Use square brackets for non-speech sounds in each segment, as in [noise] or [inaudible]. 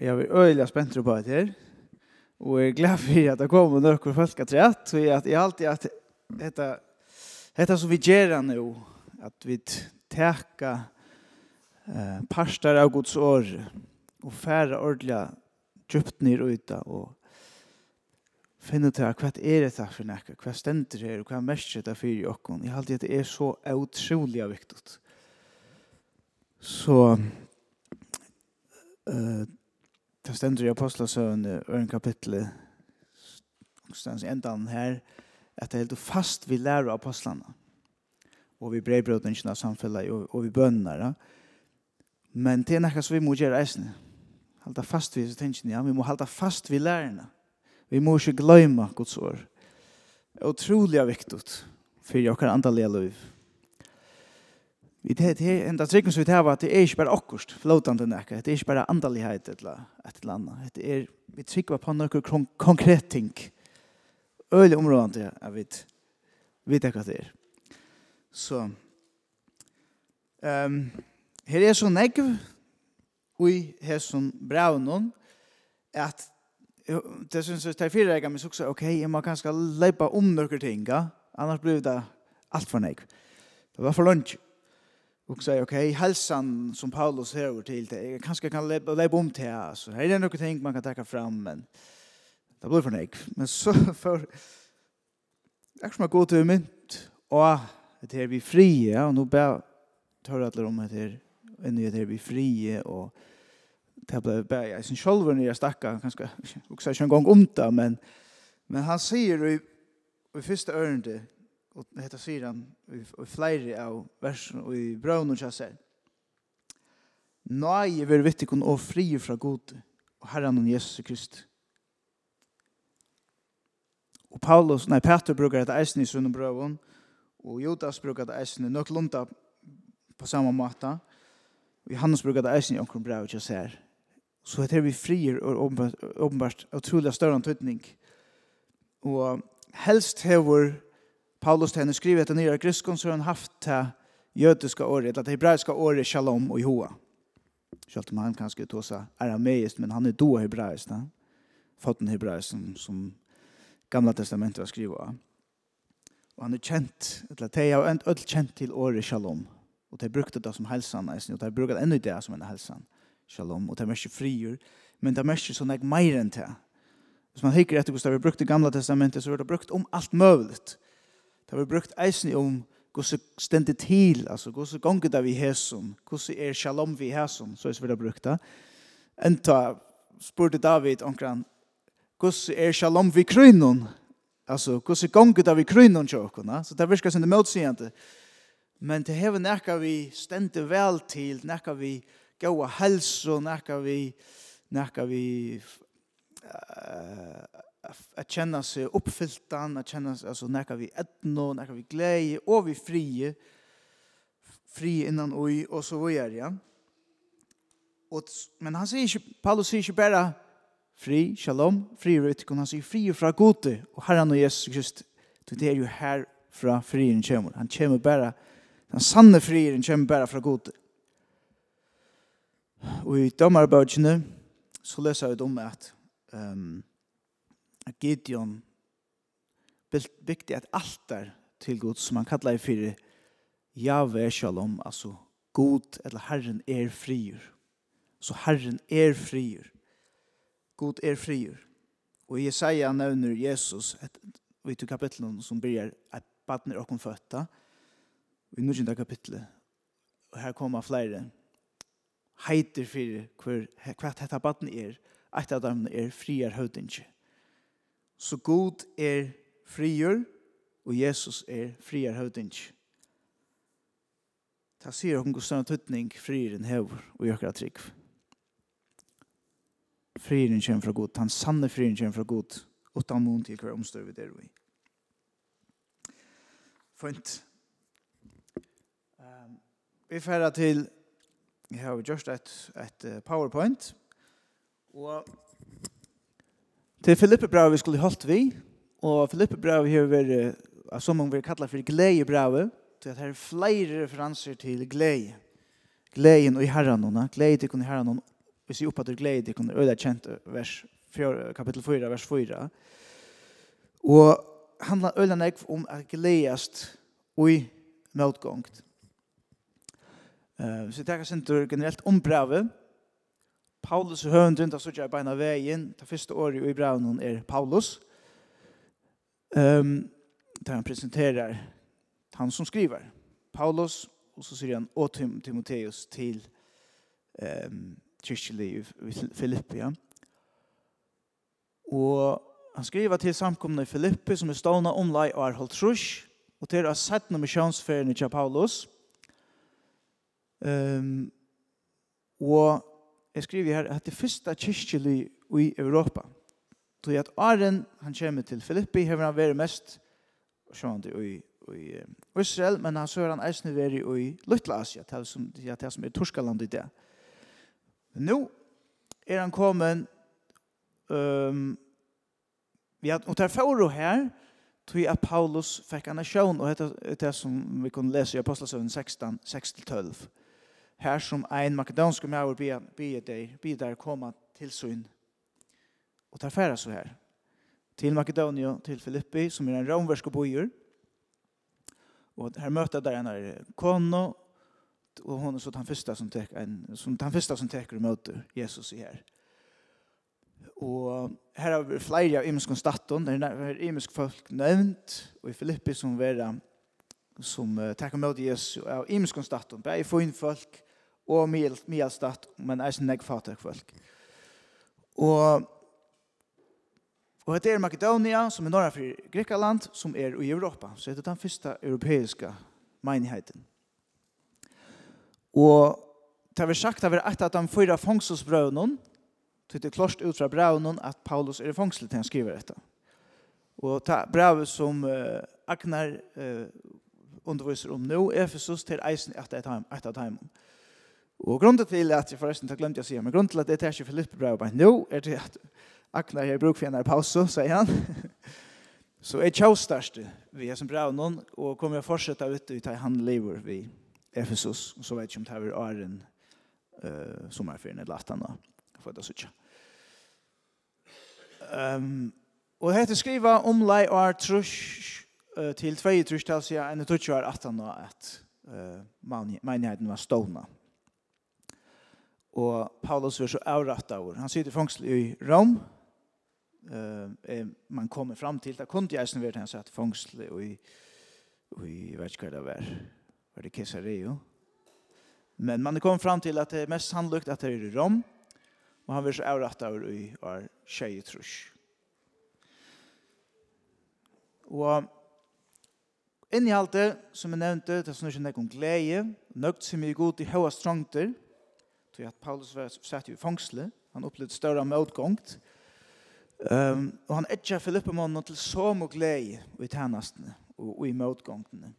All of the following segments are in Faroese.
Jeg er øyelig spent på det her. Og jeg er glad for at det kommer noen folk at rett. Og at jeg alltid at dette, dette som vi gjør nå, at vi teker eh, parster av Guds år og færre ordentlig djupt ned ute og finne ut hva er dette for noe, hva stender her og hva mest dette for i åkken. Jeg alltid at det er så utrolig viktig. Så eh, det stender i Apostlesøen, øren kapittel stans endan her, at det er helt fast vi lærer apostlene, og vi brevbrødene av samfunnet, og, og vi bønner. Men det er noe som vi må gjøre eisene. Halda fast vi, så ja, vi må halda fast vi lærerne. Vi må ikke glemme Guds år. Det er utrolig viktig for dere andalige liv. Vi det det enda trycken så vi tar att det är inte bara akkurst flotande näka. Det är inte bara andalighet eller ett eller annat. Det är vi trycker på några konkret ting. Öle områden det jag vet. Vet jag vad det är. Så ehm um, här är så näka vi här som braunon att det syns att det är fyra men så också okej, okay, jag må kanske lägga om några ting. Annars blir det allt för näka. Det var för lunch och säger okej okay, hälsan som Paulus hör till det jag kanske kan lägga om till alltså här är det något ting man kan ta fram men det blir för nek men så [laughs] för jag ska gå till mynt och det är vi fria och nu bara tar alla om det här en ny det är vi fria och det blir bara jag syns själv när jag stackar kanske också en gång om det men men han säger i första öronet og hetta säger han i flera av versen og i bröden och kjassar. Nåje ver vitt kun och fri fra god og Herren og Jesus Krist. Og Paulus, nei, Peter brukar det eisen i sunn brøven, og Judas bruker det eisen i nøklunda på samme måte. Og Johannes brukar det eisen i omkring brev og kjassar. Så heter vi frier og åpenbart utrolig større antydning. Og helst hever Paulus henne skriver att den nya gryskon så har han haft det jødiska året, eller det hebraiska året shalom og Jehova. Kjallt om han kanske tog sig arameiskt, men han är då da. Fått en hebraisk som, som gamla testamentet har skrivet av. Och han er känt, eller det har öll kjent til året shalom. Och det brukte det som hälsan, og det brukar ännu det som en hälsan. Shalom, och det er mest frier, men det er mest sånn jeg mer enn det. Hvis man hikker etter hvordan vi brukte gamla testamentet, så var det brukt om allt möjligt. Det var brukt eisen om hvordan stendet til, altså hvordan gonget er vi hæsum, hvordan er shalom vi hæsum, så er det vi har brukt det. Enta spurte David omkran, hvordan er shalom vi krynon, altså hvordan gonget er vi krynon tjokkona, så det virker som det motsigende. Men det hever nekka vi stendet vel til, nekka vi gaua helse, nekka vi, nekka vi, uh, att känna sig uppfylltan, att känna sig alltså när vi etno, när vi glädje och vi frie fri innan oj och så vidare. Ja? Och men han säger inte Paulus säger inte bara fri, shalom, fri utkon han säger fri från gode och Herren och Jesus Kristus det är ju här från frien kommer. Han kommer bara den sanne frien kommer bara från gode. Och i dömarbögen så läser vi om att ehm um, at Gideon bygde et altar til Gud som han kallar fyrir Jave Shalom, altså Gud eller Herren er frier. Så Herren er frier. Gud er frier. Og i Jesaja nevner Jesus et, vi til kapitlen som byrjar at badner okkom føtta i nudjinda kapitlet og her kommer flere heiter fyrir hver, hver hetta badn er, eit av dem er friar høvdingi. Så god er frigjør, og Jesus er frigjør høvding. Ta sier hun god stønne tøtning frigjøren hever og gjør akkurat trygg. Frigjøren kommer fra god, han sanne frigjøren kommer fra god, og ta mån til hver omstøy vi der vi. Fint. Um, vi færre til, jeg har gjort et, et powerpoint, og Til Filippe brevet skulle holdt vi, og Filippe brev har vært, som man vil kalla for glede brev, til at her er flere referanser til glede. Gleden og i herren, glede til kun i herren, vi ser upp att glede til det i öda kjent vers 4, kapittel 4, vers 4. Og handla øyla nek om at gledast i møtgångt. Uh, så det er generelt om brevet, Paulus høvendren, det så jeg beina veien, det første året i brevnen er Paulus, um, der han presenterer han som skriver, Paulus, og så sier han, og Tim Timoteus til um, kyrkjelig i Filippi, ja. Og han skriver til samkomne i Filippi, som er stående omlai og er holdt trus, og til å sette noen misjonsferien i Paulus. Um, og jeg skriver her at det første kyrkjelig i Europa. Så at Aren, han kommer til Filippi, hever han vært mest sjående i, i Israel, men han så har han eisne vært i Lutla Asia, det som, ja, det som er Torskaland i det. Men nå er han kommet um, vi har, og det er her, tog at Paulus fikk en nasjon, og det er det som vi kunne lese i Apostelsøvn 16, 6-12 her som ein makedonsk med å be deg, be der komme til syn. Og tar færa så her. Til Makedonia, til Filippi, som er en romversk bojer. Og her møter der en er kono, og hon er så den første som tek, en, som den første som teker og møter Jesus i her. Og her har vi flere av imensk staten, det er imensk folk nevnt, og i Filippi som vera som uh, tackar mot Jesus av imensk staten, bare i få inn folk, og mye støtt, men er ikke nekfatøk folk. Og Og det er Makedonia, som er norra for Grekaland, som er i Europa. Så det er den første europeiske menigheten. Og det har vi sagt at vi er av de fyra fangselsbrøvnene, til det klart ut fra brøvene, at Paulus er i fangsel til han skriver dette. Og det brøvet som uh, Agnar uh, underviser om nå, Efesus, til eisen etter et av dem. Og grunnen til at jeg forresten har glemt å si, men grunnen til at det er ikke Filippe brev bare nå, er det at Agnar har brukt for en pause, sier han. [laughs] Så jeg tjav største vi er som brev noen, og kommer jeg fortsette ut i ta han lever vi Efesus, og så vet jeg om det er åren uh, sommerferien eller at han får det sånn. Um, og dette skriva om lei og er trusk uh, til tvei trusk til å si en trusk og er at han at uh, menigheten var stående. Og Paulus var så avratt av Han sitter i fangsel i Rom. Eh, man kommer fram til, det. kunne jeg snøvert han satt i fangsel i, i jeg vet ikke hva det var, var det Kesareo? Men man kom fram til at det er mest sannlukt at det er i Rom. Og han var så avratt av i var tjejetrush. Og innhaltet, som jeg nevnte, det er sånn ikke noen glede, nøgt som er god i høyest strongter, till att Paulus var satt i fangsle, Han upplevde större motgångt. Ehm um, og han etcha Filippe till til så glädje glede i tjenestene och, i motgångtene.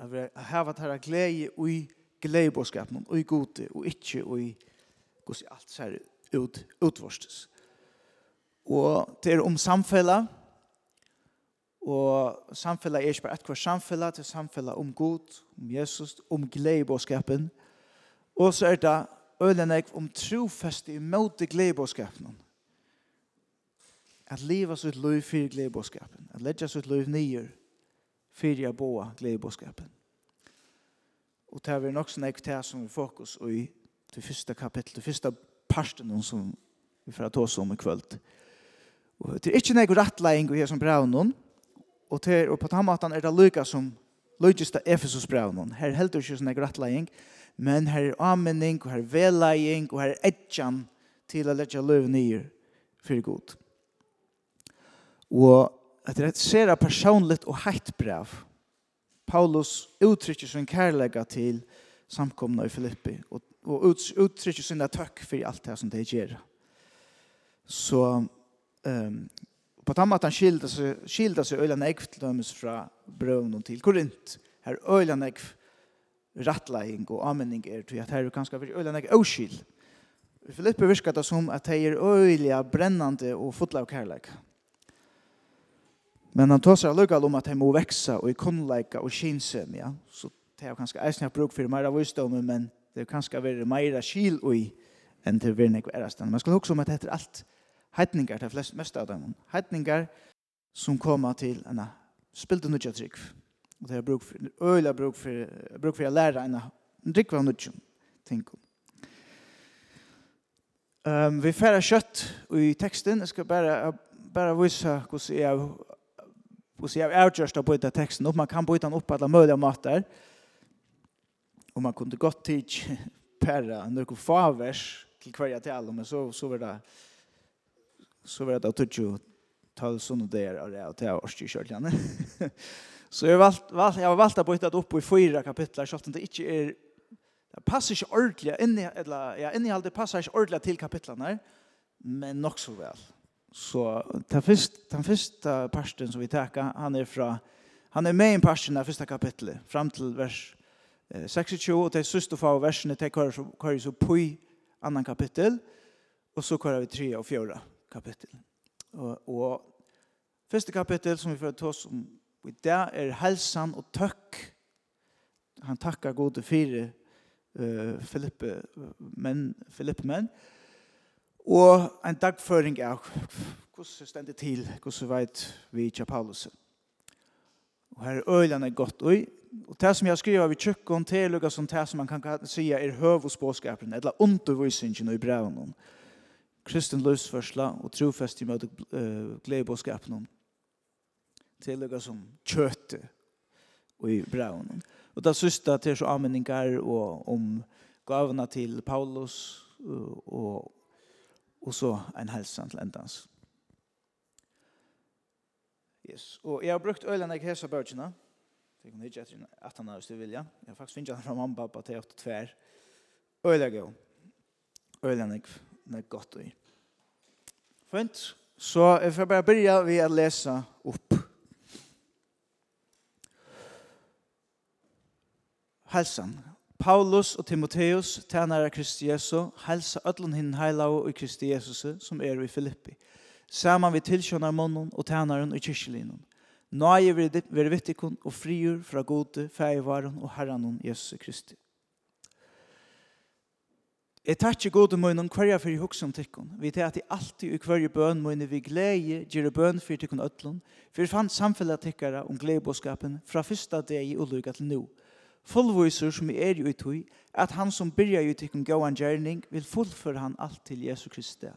Jag vill ha varit här glädje i glädjeboskapen och i gode och inte och i gos allt så här ut utvorstes. Och det är om samfälla og samfellet er ikke bare et hvert samfellet, det er samfellet om god, om Jesus, om gleibåskapen, Og så er det øyne om trofest i måte gledebåskapen. At livet sitt liv fyrir gledebåskapen. At ledja sitt liv nye fyrir jeg boa gledebåskapen. Og det er nok sånn ekte som fokus i det første kapittel, det første parten som vi får ta oss om i kvöld. Og det er ikke noe rettlegging og her som bra noen. Og, til, og på den måten er det lykka som Lugist av Efesus brevnån. Her heldur ikke sånn grattlegging, men her er anmenning, og her er velegging, og her er etjan til å letja løv nyer for god. Og at det ser et personligt og heitt brev. Paulus uttrykker sin kærlega til samkomna i Filippi, og, og uttrykker sin takk for alt det som det gjør. Så um, på den måten han seg sig skilde sig öland ekv till dömes från brön Korint. Her öland ekv rattlæing og anmenning er til at her er kanskje veldig øyla åskil. avskil. Filippe virker det som at det er øyla brennande og fotla av kærleik. Men han tar seg lukka om at her må vekse og i kunnleika og kinsem, ja. Så det er kanskje eisen jeg bruk for mer av visdom, men det er kanskje veldig mer skil og i enn til virkning og erastan. Man skal huske om at dette er alt heitningar, til flest mest av dem, heitningar som koma til en spilte nudja trygg. Og det er bruk for, øyla bruk for, bruk for å lære en trygg av nudja, ting. Um, vi færa kjøtt i teksten. Jeg skal bare, bare vise hvordan jeg hvordan jeg er avgjørst å bøyta teksten opp. Man kan bøyta den opp på alle mulige måter. Og man kunne godt tid [laughs] bare noen favers til hver jeg taler, men så, så var det så var det at du tal sånne der av det, og det er årstid kjørtjene. [laughs] Så jeg har valgt, valgt, jeg har valgt å bytte det opp i fyra kapitler, så det ikke er, det passer ikke ordentlig, inni, eller, ja, innihaldet passer ikke ordentlig til kapitlene, men nok så vel. Så den første, den første parten som vi tar han er fra, han er med i parten av første kapitlet, fram til vers 26, og det siste få versene, det kör så, kører så på i annan kapittel, og så kører vi 3 og 4 kapittel. Og, og første kapittel som vi får ta oss om i dag er helsan og tøkk. Han takkar gode fire uh, Filippe menn, Filippe menn. Og en dagføring av hvordan stendet til, hvordan veit vi ikke Paulus. Og her er øyene godt ui. Og det som jeg skriver av i tjøkken til, er som det som man kan si er høvåsbåskapen, eller undervisningen i brevene. Og kristen løsførsla og trofest i møte gledebåskapen til lukka som kjøte i braun. Og det syste til så anmenninger og om gavene til Paulus og, og så en helsen til endans. Yes. Og jeg har brukt øyne jeg hesa bøkene. Det kan ikke etter at han har lyst til vilja. Jeg har faktisk finnet han fra mamma pappa til 82 år. Øyne jeg jo. Øyne nek godt i. Fint, så jeg får bare begynne ved å lese opp. Halsan. Paulus og Timoteus, tænare Kristi Jesu, halsa öllun hinn heilau og Kristi Jesus som er i Filippi. Saman vi tilkjønner månen og tænaren og kyrkjelinun. Nå er vi vittikon og friur fra gode, feivaren og herranon Jesus Kristi. Jeg takkje gode munnen hverja fyrir hugsun tikkun. Vi tar at jeg alltid i hverja bøn munnen vi glede gjere bøn fyrir tikkun ötlun, fyrir fann samfellet tikkara om gledebåskapen fra fyrsta deg i ulykka til nu. Fullvoiser som er jo i tui, at han som byrja jo tikkun gauan gjerning vil fullføre han alt til Jesu Kristi.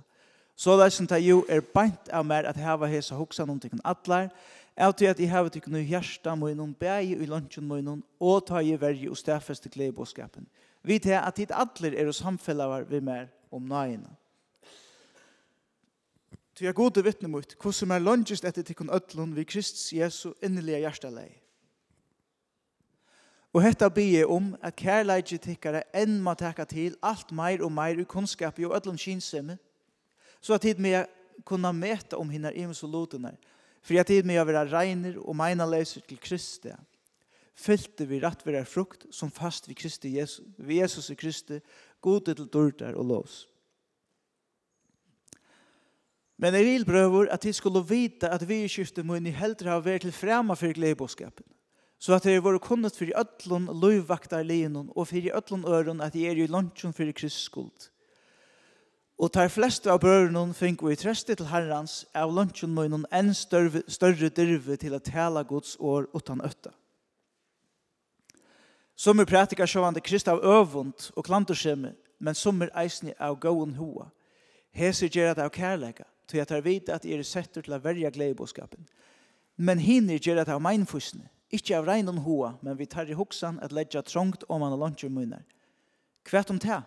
Så leisen ta jo er beint av mer at heva hesa hugsan om tikkun atlar, at tror at jeg heva tikkun i hjersta munnen, bæg i lunchen munnen, og ta i vergi og stafeste gledebåskapen. Gledebåskapen Vi tar at dit atler er og samfellavar vi mer om nøyene. Ty er gode vittne mot hvordan mer lønges etter tikkun ødlun vi Kristus Jesu innelige hjertelei. Og hetta bi er om at kærleidje tikkare enn må teka til alt meir og meir i kunnskap og ødlun kinsemme, så at tid med kunna meta om hinna imus og lotunar, for at tid med å være regner og meina leiser til Kristi, fylte vi rettverar frukt som fast vi Kristi Jesus, vi Jesus og Kristi, gode til dørter og lovs. Men er vil brøver at jeg skulle vite at vi i skiftet i heldre ha vært til fremme for gleibåskapen, så at jeg er kunnet for ødlun løyvvaktar linon og for ødlun øron at jeg er i lunsjen for Kristi skuld. Og tar fleste av brøren fink vi trøste til herrans av lunchen munnen enn større, større dyrve til at tale Guds år utan øtta. Som er prætikar sjåvande krist av øvund og klantorskjemme, men som er eisne av gåun hoa. Heser gjerra det av kærleika, til jeg tar vite at jeg er setter til å verja gleibåskapen. Men hinner gjerra det av meinfusne, ikkje av reinon hoa, men vi tar i hoksan at ledja trångt om han og luncher munar. Kvært om det?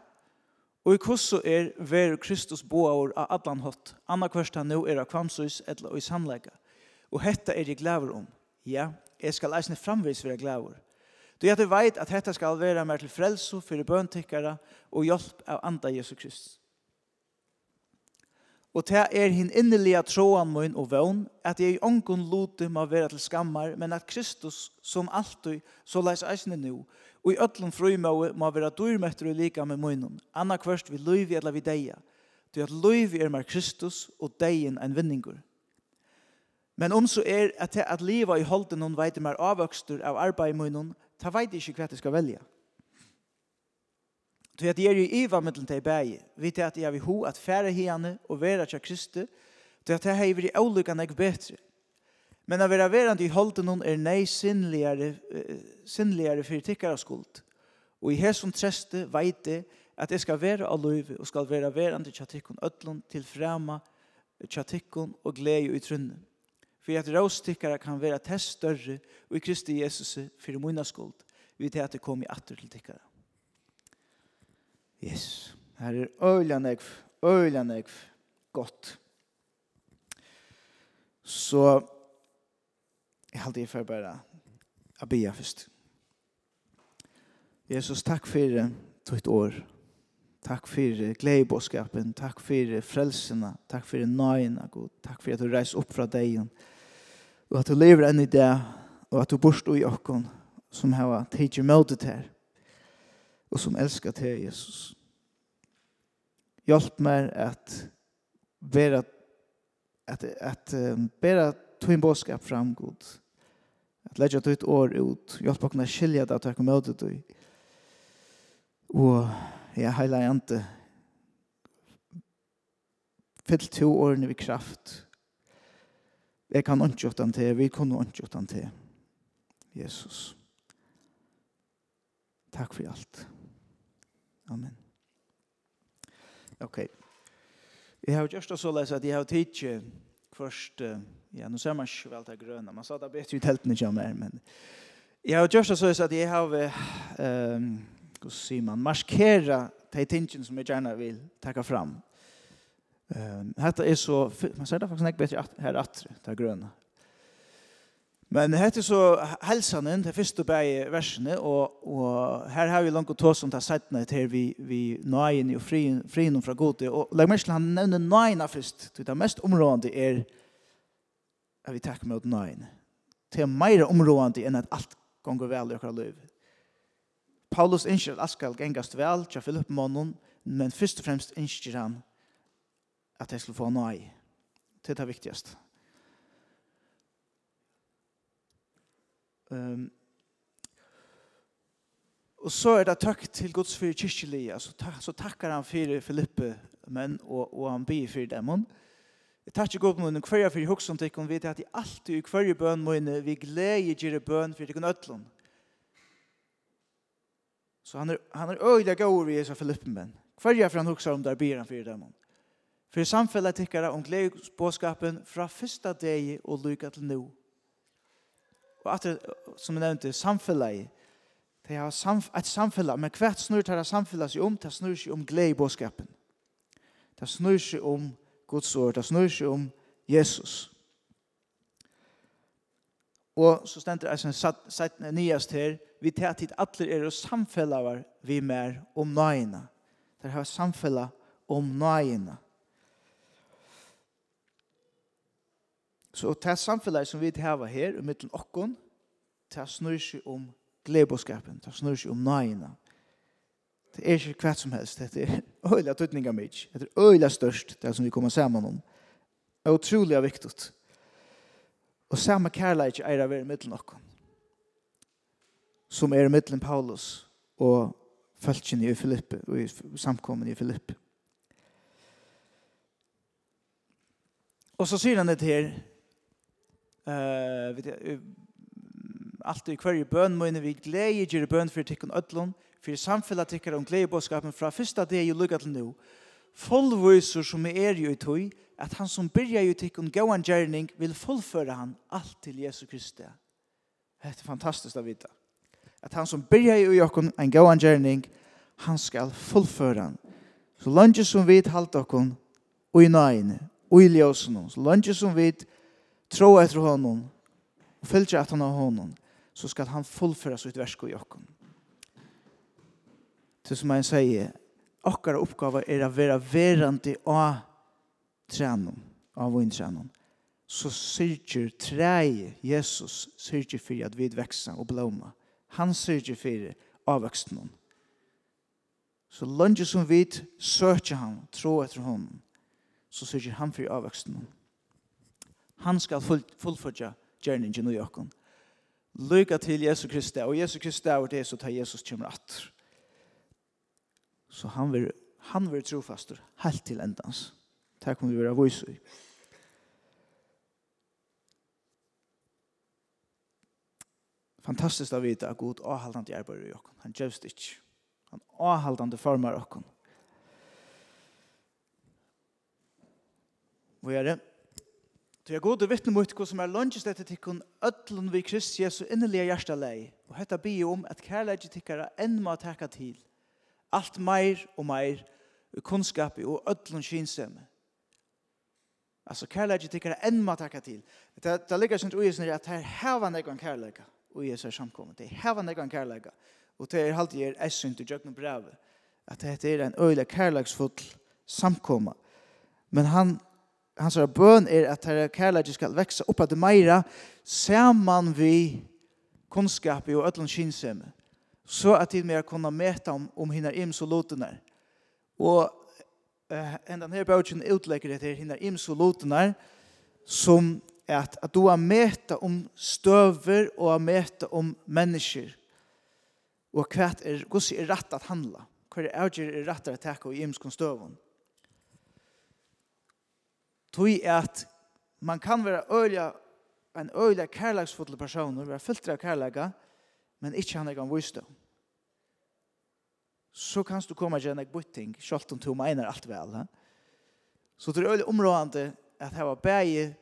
Og i kosso er ver Kristus boaur av allan hot, anna kvørst han nu er av kvamsus etla og i samleika. Og hetta er jeg glæver om. Ja, jeg skal eisne framvis være glæver Du jeg veit at dette skal være mer til frelso for bøntikkere og hjelp av andre Jesu Kristus. Og det er hin innelige troan min og vøn at jeg i ångon lote må være til skammar, men at Kristus som alltid, så leis eisne nu, og i øtlom frumøy må være dyrmøtter og lika med munnen, anna kvørst vi løyvi eller vi deia, til at løyvi er mer Kristus og deien en vinningur. Men om så er at det at liva i holden hon veit mer avvøkster av arbeid i munnen, ta veit ikkje kva det skal velja. Så at jeg er i iva mittel til bægi, vet til at jeg vil ho at fære hiane og vera tja Kristi, så at jeg har vært avlukkane ikke betre. Men av vera verand i holden noen er nei sinnligare, sinnligare fyrir tikkara skuld. Og i hesson treste veit det at jeg skal vera av løyve og skal vera verand i tja tikkun ötlun til frema tja tikkun og glei og i trunne for at råstikkere kan være til større og i Kristi Jesus for munna skuld, vi til at det kommer atter til tikkere. Yes, her er øylanegv, øylanegv, godt. Så jeg halte jeg for bare å be først. Jesus, takk for ditt år. Takk for gledebåskapen, takk for frelsene, takk for nøyene, Gud. Takk for at du reiser opp fra deg og at du lever enn i det, og at du borst i okken, som har tidlig møtet her, og som elskar til Jesus. Hjelp meg at være at, at um, bera tog bådskap fram, God. At legge ditt år ut. Hjelp meg å skilje det at jeg kommer kommet ut i. Og jeg heilar jante. Fyll to årene vi kraft. Jeg kan ikke gjøre den til, vi kunne ikke gjøre den til. Jesus. Takk for alt. Amen. Ok. Jeg har gjort det så løs at jeg har tidsi først, ja, nå ser man ikke vel det grønne, man sa det bedre i teltene ikke mer, men jeg har gjort det så løs at jeg har, um, hva sier man, markera de tingene som jeg gjerne vil takke fram. Eh, detta er så man ser det faktisk ikke bedre her atre, det er grønne. Men det heter så helsanen, det första i versene, och och här har vi långt att ta som tar settene till vi, vi nøyen og fri frien från gode. och lägg meg til han nevner nøyene först det mest områdande är är vi takker mot nöjen. Det er mer områdande än att allt går väl i våra liv. Paulus innskjer at alt skal gengast vel, tja Filipp månen, men først og fremst innskjer han at jeg skulle få nøy. Det er det viktigste. Um, og så er det takk til Guds fyrir kyrkjelig. så, tak, så takkar han fyrir Filippe men, og, og han byr fyrir dem. Jeg takker Gud munnen hver fyrir hos som tikkum vet at i alt i hver bøn munnen vi gleder gjøre bøn fyrir tikkum ødlån. Så han er, han er øyla gaur i Jesu Filippe men. Hver fyrir han hos om der byr han fyrir dem. Og For samfellet tikkara om gledesbåskapen fra fyrsta degi og lykka til nu. Og at som jeg nevnte, samfellet Det er samf et samfellet, men hvert snur tar samfellet seg om, det snur seg om glede i bådskapen. Det snur seg om Guds ord, det snur seg om Jesus. Og så stender det som nyast her, vi tar tid alle er og samfellavar vi mer om nøyene. Det er samfellet om nøyina. Så det samfunnet som vi har her, i middelen okken, det snur seg om gleboskapen, det snur seg om nøyene. Det er ikke hva som helst, det er øyla tøtninga mitt, det er øyla størst, det som vi kommer sammen om. Det er utrolig viktig. Og samme kærleik er av er i middelen okken, som er i midten Paulus og følgen i Filippe, og i samkommen i Filippe. Og så sier han det her, Eh, vet jag, allt i kvarje bön men vi glädje ger bön för tycken öllon för samfälla tycker om glädjeboskapen från första det ju lukar till nu. Fullvisor som är ju i tog att han som börjar ju tycken go on journey vill fullföra han allt till Jesu Kristus. Det är fantastiskt att veta. Att han som börjar ju i oss en go on journey han skal fullföra han. Så langt som vi halter kon och i nine och i ljösen så langt som vi tro efter honom och följa at han har honom så ska han fullföra sitt verk i okken. Til som han säger okkar oppgave är att være verande av tränom av vår tränom så syrger träi Jesus syrger för att vi veksa och blomma han syrger för avväxten så långt som vi söker han tro efter honom så syrger han för avväxten Han skal fullfölja gjerningen i okken. Lykke til Jesu Kristi, og Jesu Kristi er det som tar Jesus kommer at. Så han vil, han vil trofastur, helt til endans. Det kommer vi være vise i. Fantastiskt att vita att Gud avhållande arbetar i oss. Han gövs det. Han avhållande formar oss. Vad är det? Du er gode vittne mot hva som er lønges dette til kun ødlen vi Krist Jesu innelige hjertelei, og hette bi om at kærleidje tikkara enn må tacka til, alt meir og meir, i kunnskap og ødlen kynsemme. Altså kærleidje tikkara enn må tacka til. Det, det ligger sånn uisen i at her heva en kærleika, og Jesu er samkommet, det er heva en kærleika, og det er alltid er essun til jøkken brevet, at dette er en øyla kærleiksfull samkommet, men han hans er bøn er at herre kærleik skal vekse opp at det meira saman vi kunnskap i og ötlun kinsemme så at tid mer kunna meta om, om hinnar ims og lotunar og uh, enda her bøtjen utlegger det her hinnar ims og lotunar som er at, at du har meta om støver og har meta om mennesker og hva er, hva er rett at handla hva er avgjør er rett at teka og ims kun støvun tog at man kan være øyla, en øyla kærlagsfull personer, være fyllt av kærlaga, men ikke han egan viste. Så kan du komme igjen eg butting, selv om du mener alt vel. He? Så det er øyla områdende at det var bæge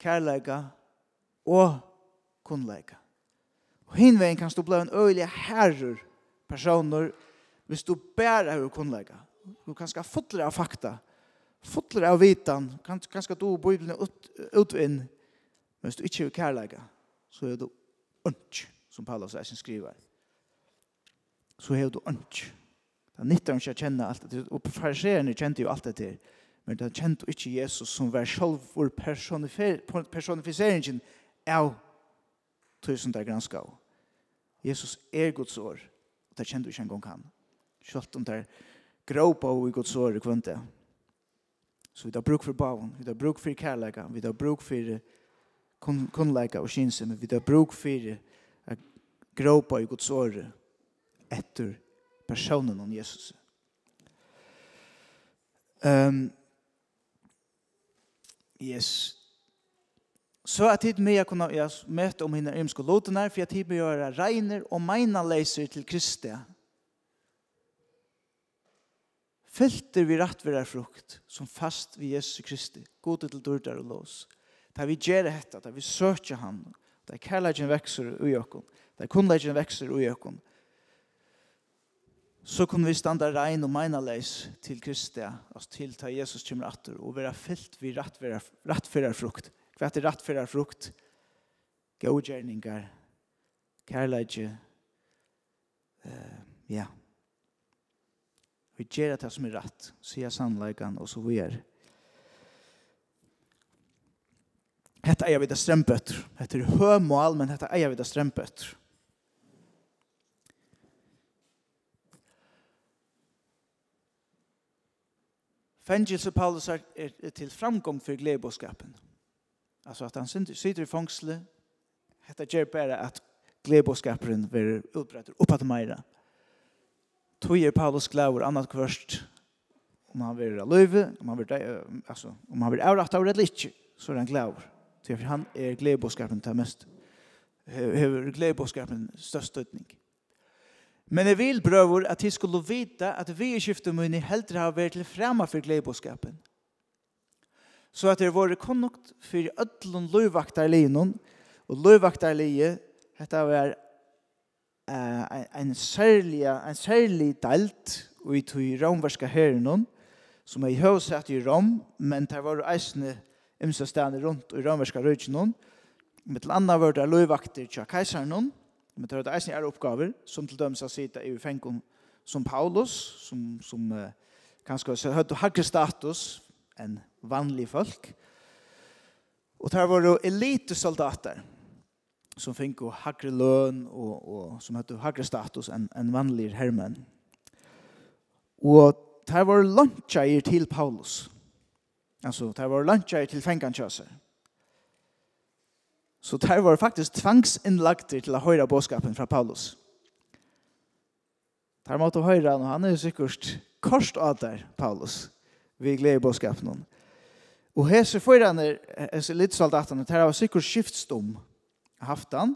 kærlaga og kunnleika. Og hinveien kan du bli en øyla herrer personer hvis du bærer hver kunnleika. Du kan ska fotla av fakta, fotler av vitan, kan, ganske du bøyblene utvinn, men hvis du ikke er kærleika, så er du ønsk, som Paulus er sin skriver. Så er du ønsk. Da er nytt ikke å kjenne alt det. Og fariserene kjente jo alt det til. Men de kjente ikke Jesus som var selv for personifiseringen av tusen der granska av. Jesus er Guds år. Og det kjente ikke en gang han. Selv om de gråpa i Guds år i kvendt Så vi har bruk for bavn, vi har bruk for kærleika, vi har bruk for kun, kunnleika og kynsum, vi har bruk for å gråpa i Guds åre etter personen om Jesus. Um, yes. Så at tid med jeg kunne møte om henne ymske lotene, for at tid med jeg reiner og meina leiser til Kristi, Fylter vi rattverar frukt som fast vi Jesus Kristi, god til dørdar og lås. Da vi gjør dette, da vi søker han, da kærleggen vekser ui okkon, da kundleggen vekser ui okkon, så kunne vi standa rein og meinaleis til Kristi, altså til ta Jesus kommer atter, og være fylt vi rattverar frukt. Hva er rattverar frukt? Gågjerningar, kærleggen, uh, ja, yeah Vi gjør det som er rett, sier sannleggen, og så vi er. Hette eier vi det strømpøtter. Hette er hømål, men hette eier vi det strømpøtter. Fengelse Paulus er, er til framgång for gledebåskapen. Altså at han sitter i fangsle, hette gjør bare at gledebåskaperen blir utbrettet opp at meira tog er Paulus glæver annat kvørst om han vil løyve, om han vil, altså, om han vil avratt av redelig ikke, så er han glæver. For han er gledebåskapen til mest. Hever gledebåskapen størst støtning. Men jeg vil, brøver, at jeg skulle vite at vi i skiftet munni heldre har vært til fremme for gledebåskapen. Så at det var konnokt for ødlån løyvaktarlinjen, og løyvaktarlinjen, dette var eh en særlig en særlig delt og i to romverska herren som er i høvsett i Rom, men det var eisne ymse stedene rundt i romverska røyken med til andre var det løyvakter til keiseren men det var eisne er oppgaver som til dømes å sitte i fengen som Paulus som, som uh, kanskje så høyt og status enn vanlige folk og det var elitesoldater som fikk og hakre løn og, og som hade hakre status enn en vanlig hermen. Og det var luncher til Paulus. Altså, det var luncher til fängelseköser. Så det var faktisk tvangsinnlagt til å høre boskapen fra Paulus. Där måste han, og han er jo sikkert korst av der, Paulus. Vi gleder boskapen. Og här så får er är lite salt att han där har haft han.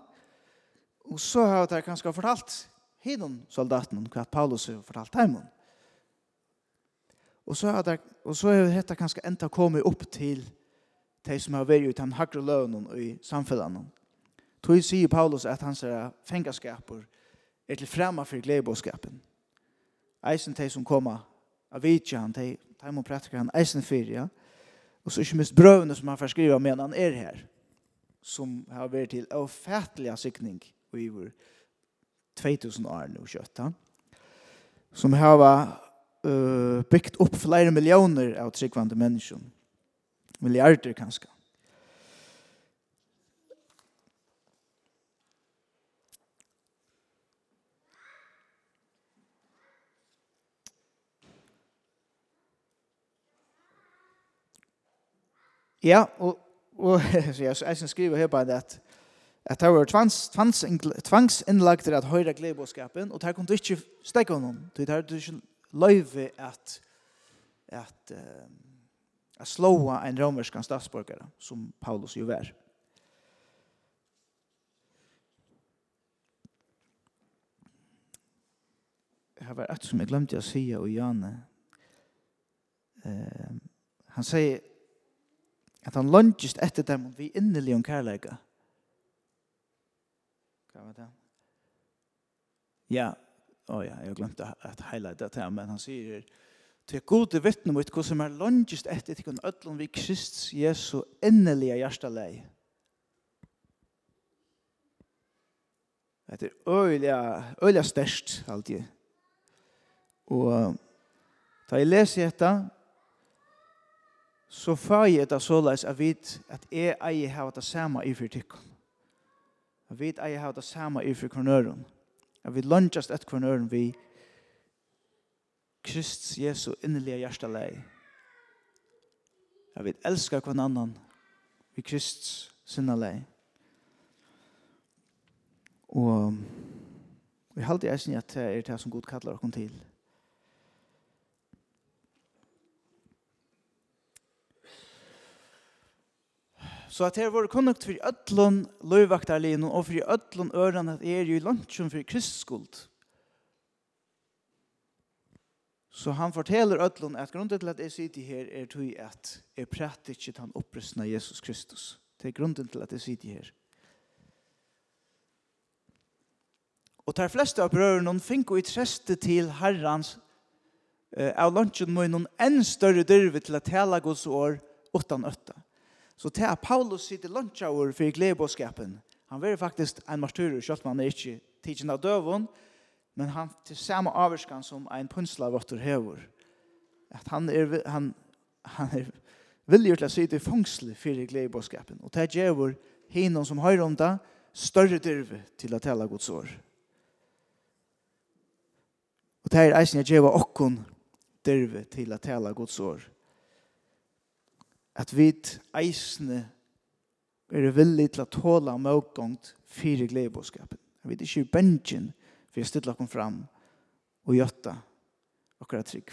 Og så har jeg kanskje fortalt hinnom soldaten hva Paulus har fortalt dem. Og så har de, og så har dette kanskje enda kommet opp til de som har vært ut han hakre lønnen i samfunnet. Tog sier Paulus at hans fengaskaper er til fremme for gledebåskapen. Eisen de som kommer av vidtjen, de, de må prætke han eisen fyr, ja. Og så ikke minst brøvene som han forskriver med han er her som har vært til avfætelig sikning i vår 2000 år nå kjøtt. som har uh, bygd opp flere millioner av tryggvande mennesker, milliarder kanskje. Ja, og Og [laughs] så jeg, jeg skriver her bare at at det var tvangs, tvangs, tvangsinnlagt til at høyre gledebåskapen, og det kunne ikke stekke honom, det er ikke løyve at at at slåa en romersk statsborgare, som Paulus jo var. Her var et som jeg glemte å si og Janne. Uh, han sier At han lønnsist etter dem vi innelig om kærleika. Hva var det? Ja, oh, ja, jeg glemte at highlighta det men han sier til gode vittne mot hva som er lønnsist etter til kun ødlom vi Krist Jesu innelige hjertelei. Det er øyla, øyla størst alltid. Og da jeg leser dette, så fyrir jeg det såleis at vit at jeg eier har det samme i fyrtikken. At vi eier har det samme i fyrkornøren. At vi lønnsast et kornøren vi Krist Jesu innelige hjertelei. At vi elsker hver annan vi Krist sinna lei. Og vi halte jeg sin at det er det som god kallar oss til. Så at her var konnukt for ødlån løyvaktarlinu og for ødlån øren at er jo lunchen for kristskuld. Så han forteller ødlån at grunnen til at jeg sitter her er tog at jeg prater ikke til han opprystna Jesus Kristus. Det er grunnen til at jeg sitter her. Og tar fleste av brødene fikk i treste til herrans eh, av lunchen med noen enn større dyrve til at tala gods år utan øtta. Så til at Paulus sitter lunsjauer for gledebåskapen, han var faktisk en martyr, selv om han er ikke tidsen av døven, men han til samme avvarskan som en punsla våtter hever. At han er, han, han er villig til å sitte i fangsle for gledebåskapen. Og til at djever hinnom som høyre om det, større dyrve til å tale Guds år. Og det er eisen jeg djeva okkon dyrve til å tale Guds år at vi eisne er villig til å tåle møtgångt fire gledebåskapen. Vi er ikke i bensjen for å stille oss fram og gjøtta akkurat trygg.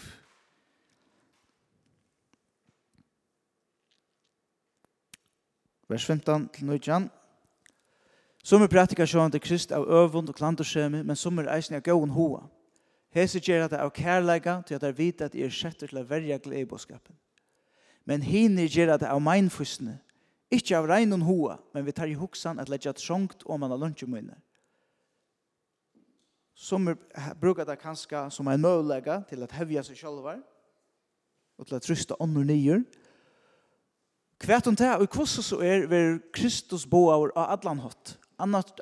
Vers 15 til 19. Som er praktika sjåan til krist av øvund og klandorsemi, men som er eisne av gåen hoa. Hese gjer at det er kærleika til at det er vite at det er sjetter til å verja gledebåskapen men hinner gjør det av meinfusene. Ikke av regn og hoa, men vi tar i hoksan at legge trångt om man har lunsjemøyne. Som brukar det kanskje som en møvlegge til at hevja seg sjølver, og til at trusta ånder nyer. Kvært om det, og hvordan så er ver Kristus boaver av adlan hatt. Annars,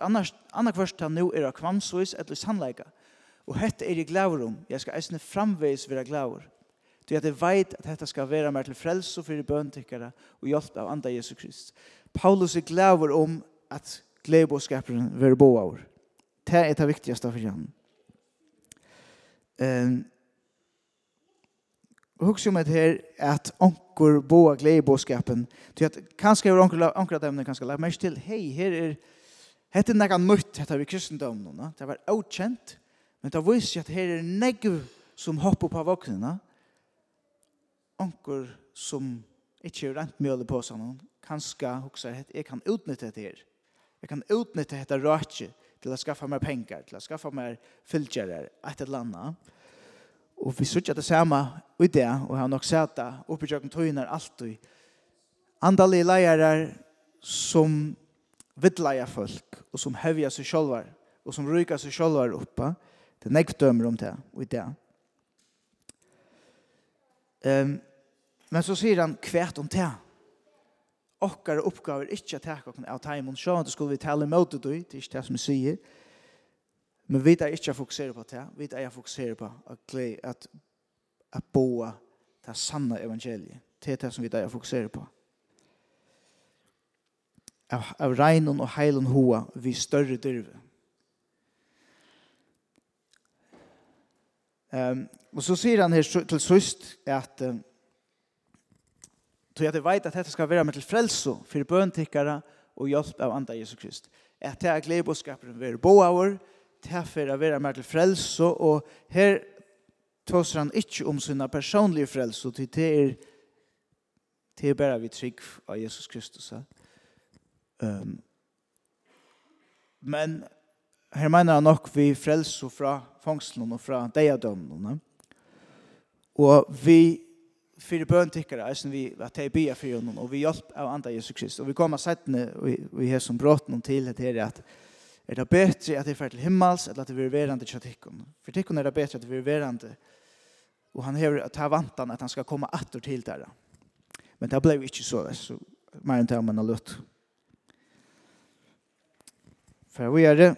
annars kvart han nå er av kvamsvis eller sannleika. Og hette er i glæver om. Jeg skal eisne framveis være glæver. Du at jeg vet at dette skal være mer til frelse for bøntikkere og hjelp av andre Jesus Krist. Paulus er glad om at glæbåskaperen vil bo av. Det er det viktigste for henne. Um, Hugs om det her at onkur boa gleibåskapen. Du at kanskje er onker av dem kanskje lagt mest til, hei, her er, hette er nekka nøyt, hette er vi kristendomnuna. Det var avkjent, men det viser at her er negv som hopper på av onkur som ikke er rent mjøle på seg noen, kanskje hokser at jeg kan utnytte det her. Jeg kan utnytte dette rødje til å skaffe mer penger, til å skaffe mer fylgjere, et eller annet. Og vi sier det samme i det, og har nok sett det, oppe i kjøkken tøyner alltid. Andalige leiere som vidleie folk, og som høvjer seg selv, og som ryker seg selv oppe, det er nekdømmer om det, og i det. Um, Men så sier han kvært om det. Okkar oppgaver ikke å ta kan av teimen. Så det skulle vi tale mot det, det er ikke det som vi sier. Men vi er ikke å fokusere på det. Vi er å fokusere på at, at, at boa det sanna evangeliet. Det er det som vi er å fokusere på. Av, av regnen og heilen hoa vi større dyrve. Um, og så sier han her til søst at um, Så jeg vet at dette skal være med til frelse for bøntikkere og hjelp av andre Jesus Krist. At det er gledebåskaperen være boavur, det er for å være med til frelse, og her tåser han ikke om sina personlige frelse, til det er det er bare vi trygg av Jesus Kristus. Um, men her mener han nok vi frelse fra fangselen og fra deiadømmen. Og vi för bön tycker jag som vi att ta be för honom, och vi hjälp av andra Jesus Kristus och vi kommer av sættene, vi har som brott någon till det är att är det bättre att det för till himmels, eller att det blir verande til tikkun. för tikkun är det bättre att det blir verande, och han har att ta vantan att han ska komma åter till där Men det blev inte så, så mer än det man har lutt. för vi är det,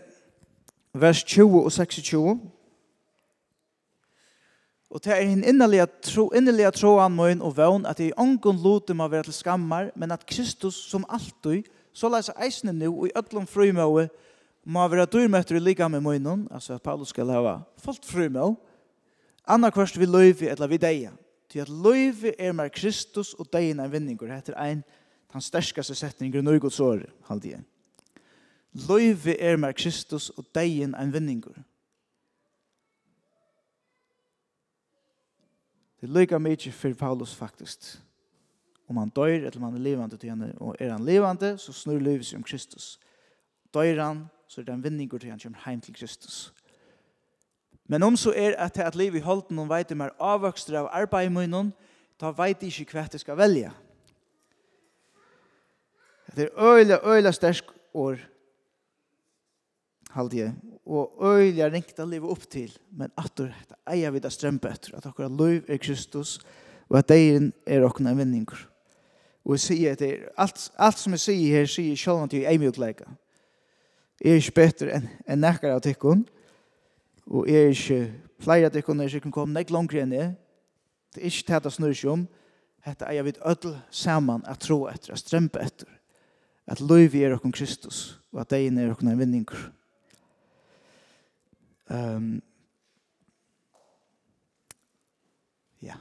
vers 20 och 26, Og det er en innerlig tro, innerlige troan møyen og vøn at jeg ångon lote må være til skammar, men at Kristus som alltid, så leser eisene nu og i ødlom frumøy, må være dyrmøtter i liga med møyen, altså at Paulus skal hava fullt frumøy, anna kvart vi løyvi eller vi deia. Til at løyvi er mer Kristus og deina en vinningur, heter ein den sterskaste setninger i Norgods år, halde jeg. Løyvi er mer Kristus og deina en vinningur. Det lykker mye for Paulus faktisk. Om han dør, eller om han er levende til henne, og er han levende, så snur livet seg om Kristus. Dør han, så er det en vinninger til han kommer hjem til Kristus. Men om så er at at livet i holden og veit om er av arbeid i munnen, da veit ikke hva det skal velge. Det er øyla, øyla stersk år halde jeg. Og øyelig er ringt å leve opp til, men at atter eier vi det strømpe etter, at akkurat løyv er Kristus, og at deiren er okkurna vinninger. Og jeg sier at alt, alt som jeg sier her, sier selv om jeg er mjukleika. Jeg er ikke bedre enn en nekker av tikkun, og jeg er ikke flere av tikkun, jeg er ikke kommet nek langere enn jeg. Det er ikke tæta snur seg om, hette eier vi ødel saman at tro etter, at strømpe etter, at løyv er okkur Kristus, og at deiren er okkurna vinninger. Um, ja.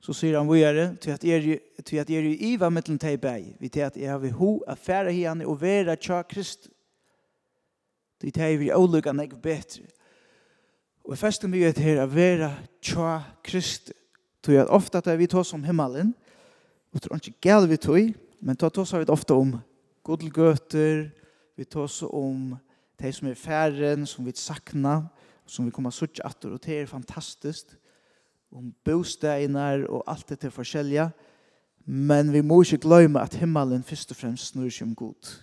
Så sier han vi er at er, til at er i iva mittlen tei bei, vi til at er vi ho affæra hiane og vera tja krist, Det er vi ålugga nek betre. Og festen vi er til at vera tja krist, Tog at ofta at vi tås om himmelen, og tror ikke gæl vi tog, men tås har vi ofta om godelgøter, vi tar oss om de som er færen, som vi sakna, som vi kommer suttje atter, og det er fantastisk, om bosteinar og alt det til forskjellige, men vi må ikke glemme at himmelen først og fremst snur seg om god.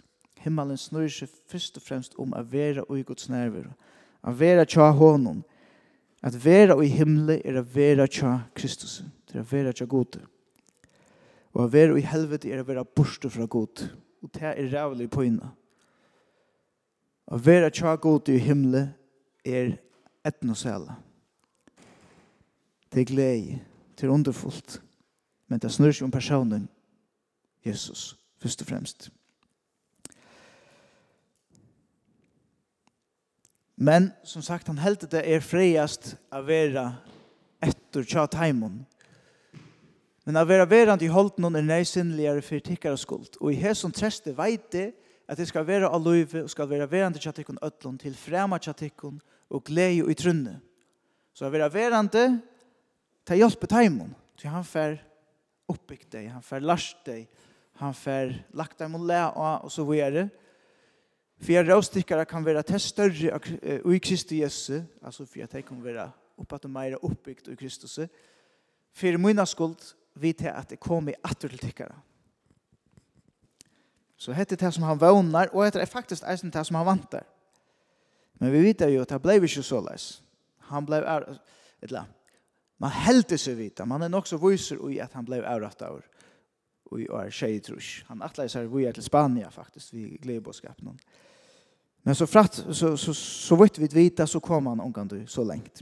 Himmelen snur seg først og fremst om å være og i Guds nerver, å være tja hånden, At vera i himle er å vera tja Kristus, det er å vera tja god. Og å vera i helvete er å vera borste fra gode og det er rævlig på inna. Å være tja god i himmelen er etno sæla. Det er glede, det er underfullt, men det snur seg om personen Jesus, først og fremst. Men som sagt, han heldte det er freiast å være etter tja taimon, Men av vera verand i holdt hon er nøysinnligere for tikkare skuld. Og i hesson treste veite at det skal være av løyve og skal være verand i tjatikkun ötlun til frema tjattikken og glede og i trunne. Så av vera verand ta hjelpe taimon. Til han fer oppbygg deg, han fer lars deg, han fer lagt deg mot le og så videre. For jeg råstikkere kan være til større i Kristi Jesu, altså for at de kan være oppe at de meira i Kristus. For min skuld vi til at det kommer atter til tykkere. Så hette det som han vånar, og hette det faktisk eisen det som han vantar. Men vi vet jo at han ble ikke så leis. Han ble etla. Man heldte seg vita, man er nok så viser i at han ble avratt av og i år tjej trus. Han atleis her vi er til Spania faktisk, vi gleder på skapen. Men så fratt, så, så, så vitt vi vita, så kom han omgang så lengt.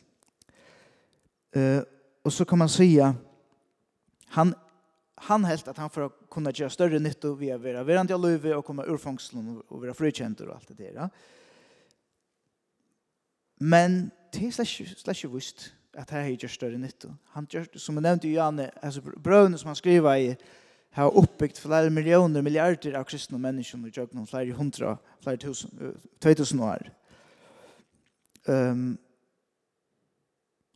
Uh, og så kan man säga Han han helt at han för att kunna göra större nytta via vera verande av løyve och komma ur fangselen och vara frikjenter och allt det där. Men det är slash visst att här är större nytta. Han gör som jag nämnde Janne alltså brøvene som han skriver i har uppbyggt flere miljoner miljarder av kristna människor och jag någon flera hundra flere tusen 2000 år. Ehm um,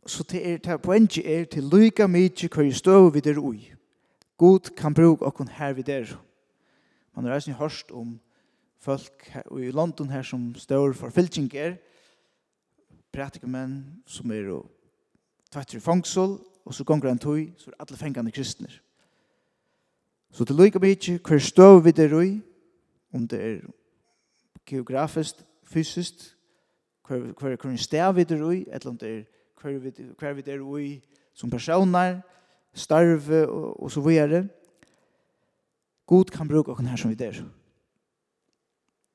Så det er det poenget er til lykke mye hva i støv vi der ui. God kan bruke okkon her vi der. Man har reisende hørst om folk her, i London her som står for fylkinger, pratikumenn som er og tvættir i fangsel, og så gonger han tog, så er alle fengande kristner. Så til lykke mye hva i støv vi der ui, om det er geografisk, fysisk, hva er hva er hva ui, hva er hva er hver vi, hver vi er i som personer, starve og, og så videre. God kan bruke oss her som vi er.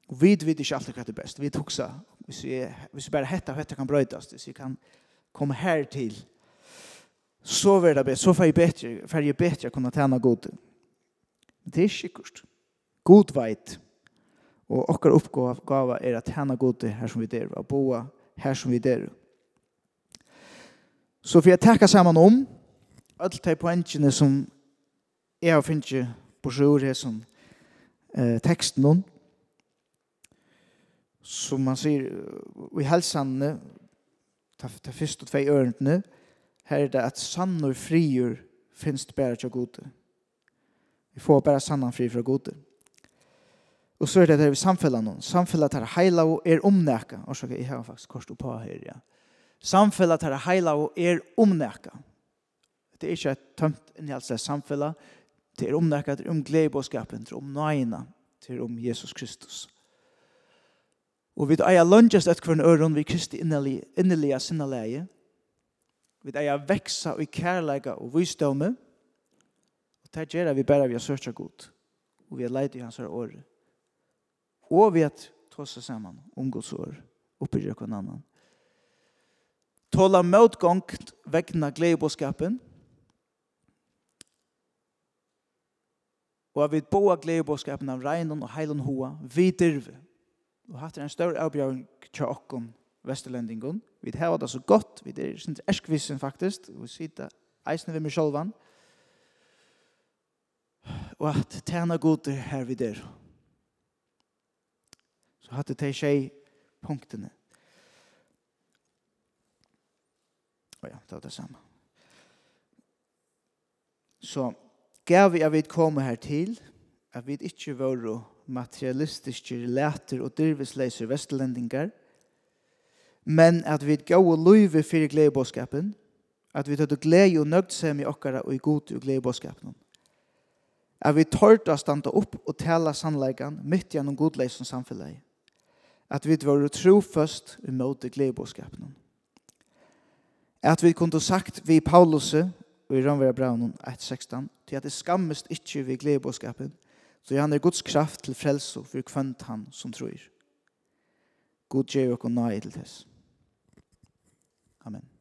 Og vi vet ikke alltid hva det er best. Vi tuksa. Hvis vi, hvis vi bare hetta og hetta kan brøytes, hvis vi kan komme her til, så vil det best. Så får jeg bedre, får jeg bedre kunne tjene god. Det er sikkert. God veit. Og okkar oppgave er at tjene god her som vi er, og bo her som vi er. Så for jeg takker sammen om alle de poengene som jeg har finnet på sjøret som eh, teksten om, Som man sier, i helsene, ta, ta først og tvei ørene, her er det at sann og frier finnes det bare til gode. Vi får bare sann og fri fra gode. Og så er det det vi samfeller noen. Samfeller tar heila og er omnækka. Og så er jeg har faktisk kors på her, ja. Samfellet her heila og er omnækka. Det er ikke et tømt innhjelste samfellet. Det er omnækka, det er om gledebåskapen, det er om nøyina, det er om Jesus Kristus. Og vi eier lønges etter hvern øren vi Kristi innelige sinneleie. Vi eier veksa og kærleika og visdomme. Og det gjør vi bare vi har sørt godt. Og vi har leid i hans åre. Og vi har tåsa sammen om Guds år oppe i tåla motgång vegna gledebåskapen, og at vi boa gledebåskapen av regnen og heilen hoa, vi dirve. Og hatt er en større avbjørn til okken Vesterlendingen. Vi heva det så godt, vi er sin eskvissen faktisk, og vi sitter eisne ved meg sjolvan, og at tjena goder her vi der. Så hatt det til tjei punktene. Og ja, det var det samme. Så gav vi at vi kom her til, at vi ikke var materialistiske leter og dyrvisleiser vestlendingar, men at vi gav og løyve for gledebåskapen, at vi tøtte glede og nøgdsem med okkara og i god og gledebåskapen. At vi tørte å standa opp og tala sannleggan midt gjennom godleisen samfunnet. At vi var trofast i møte gledebåskapen at vi kunne sagt vi Paulus og i Rønvera Braunen 1.16 til at det skammest ikke vi gledebåskapen så han er Guds kraft til frelse for kvönt han som tror. God gjør og nøye til dess. Amen.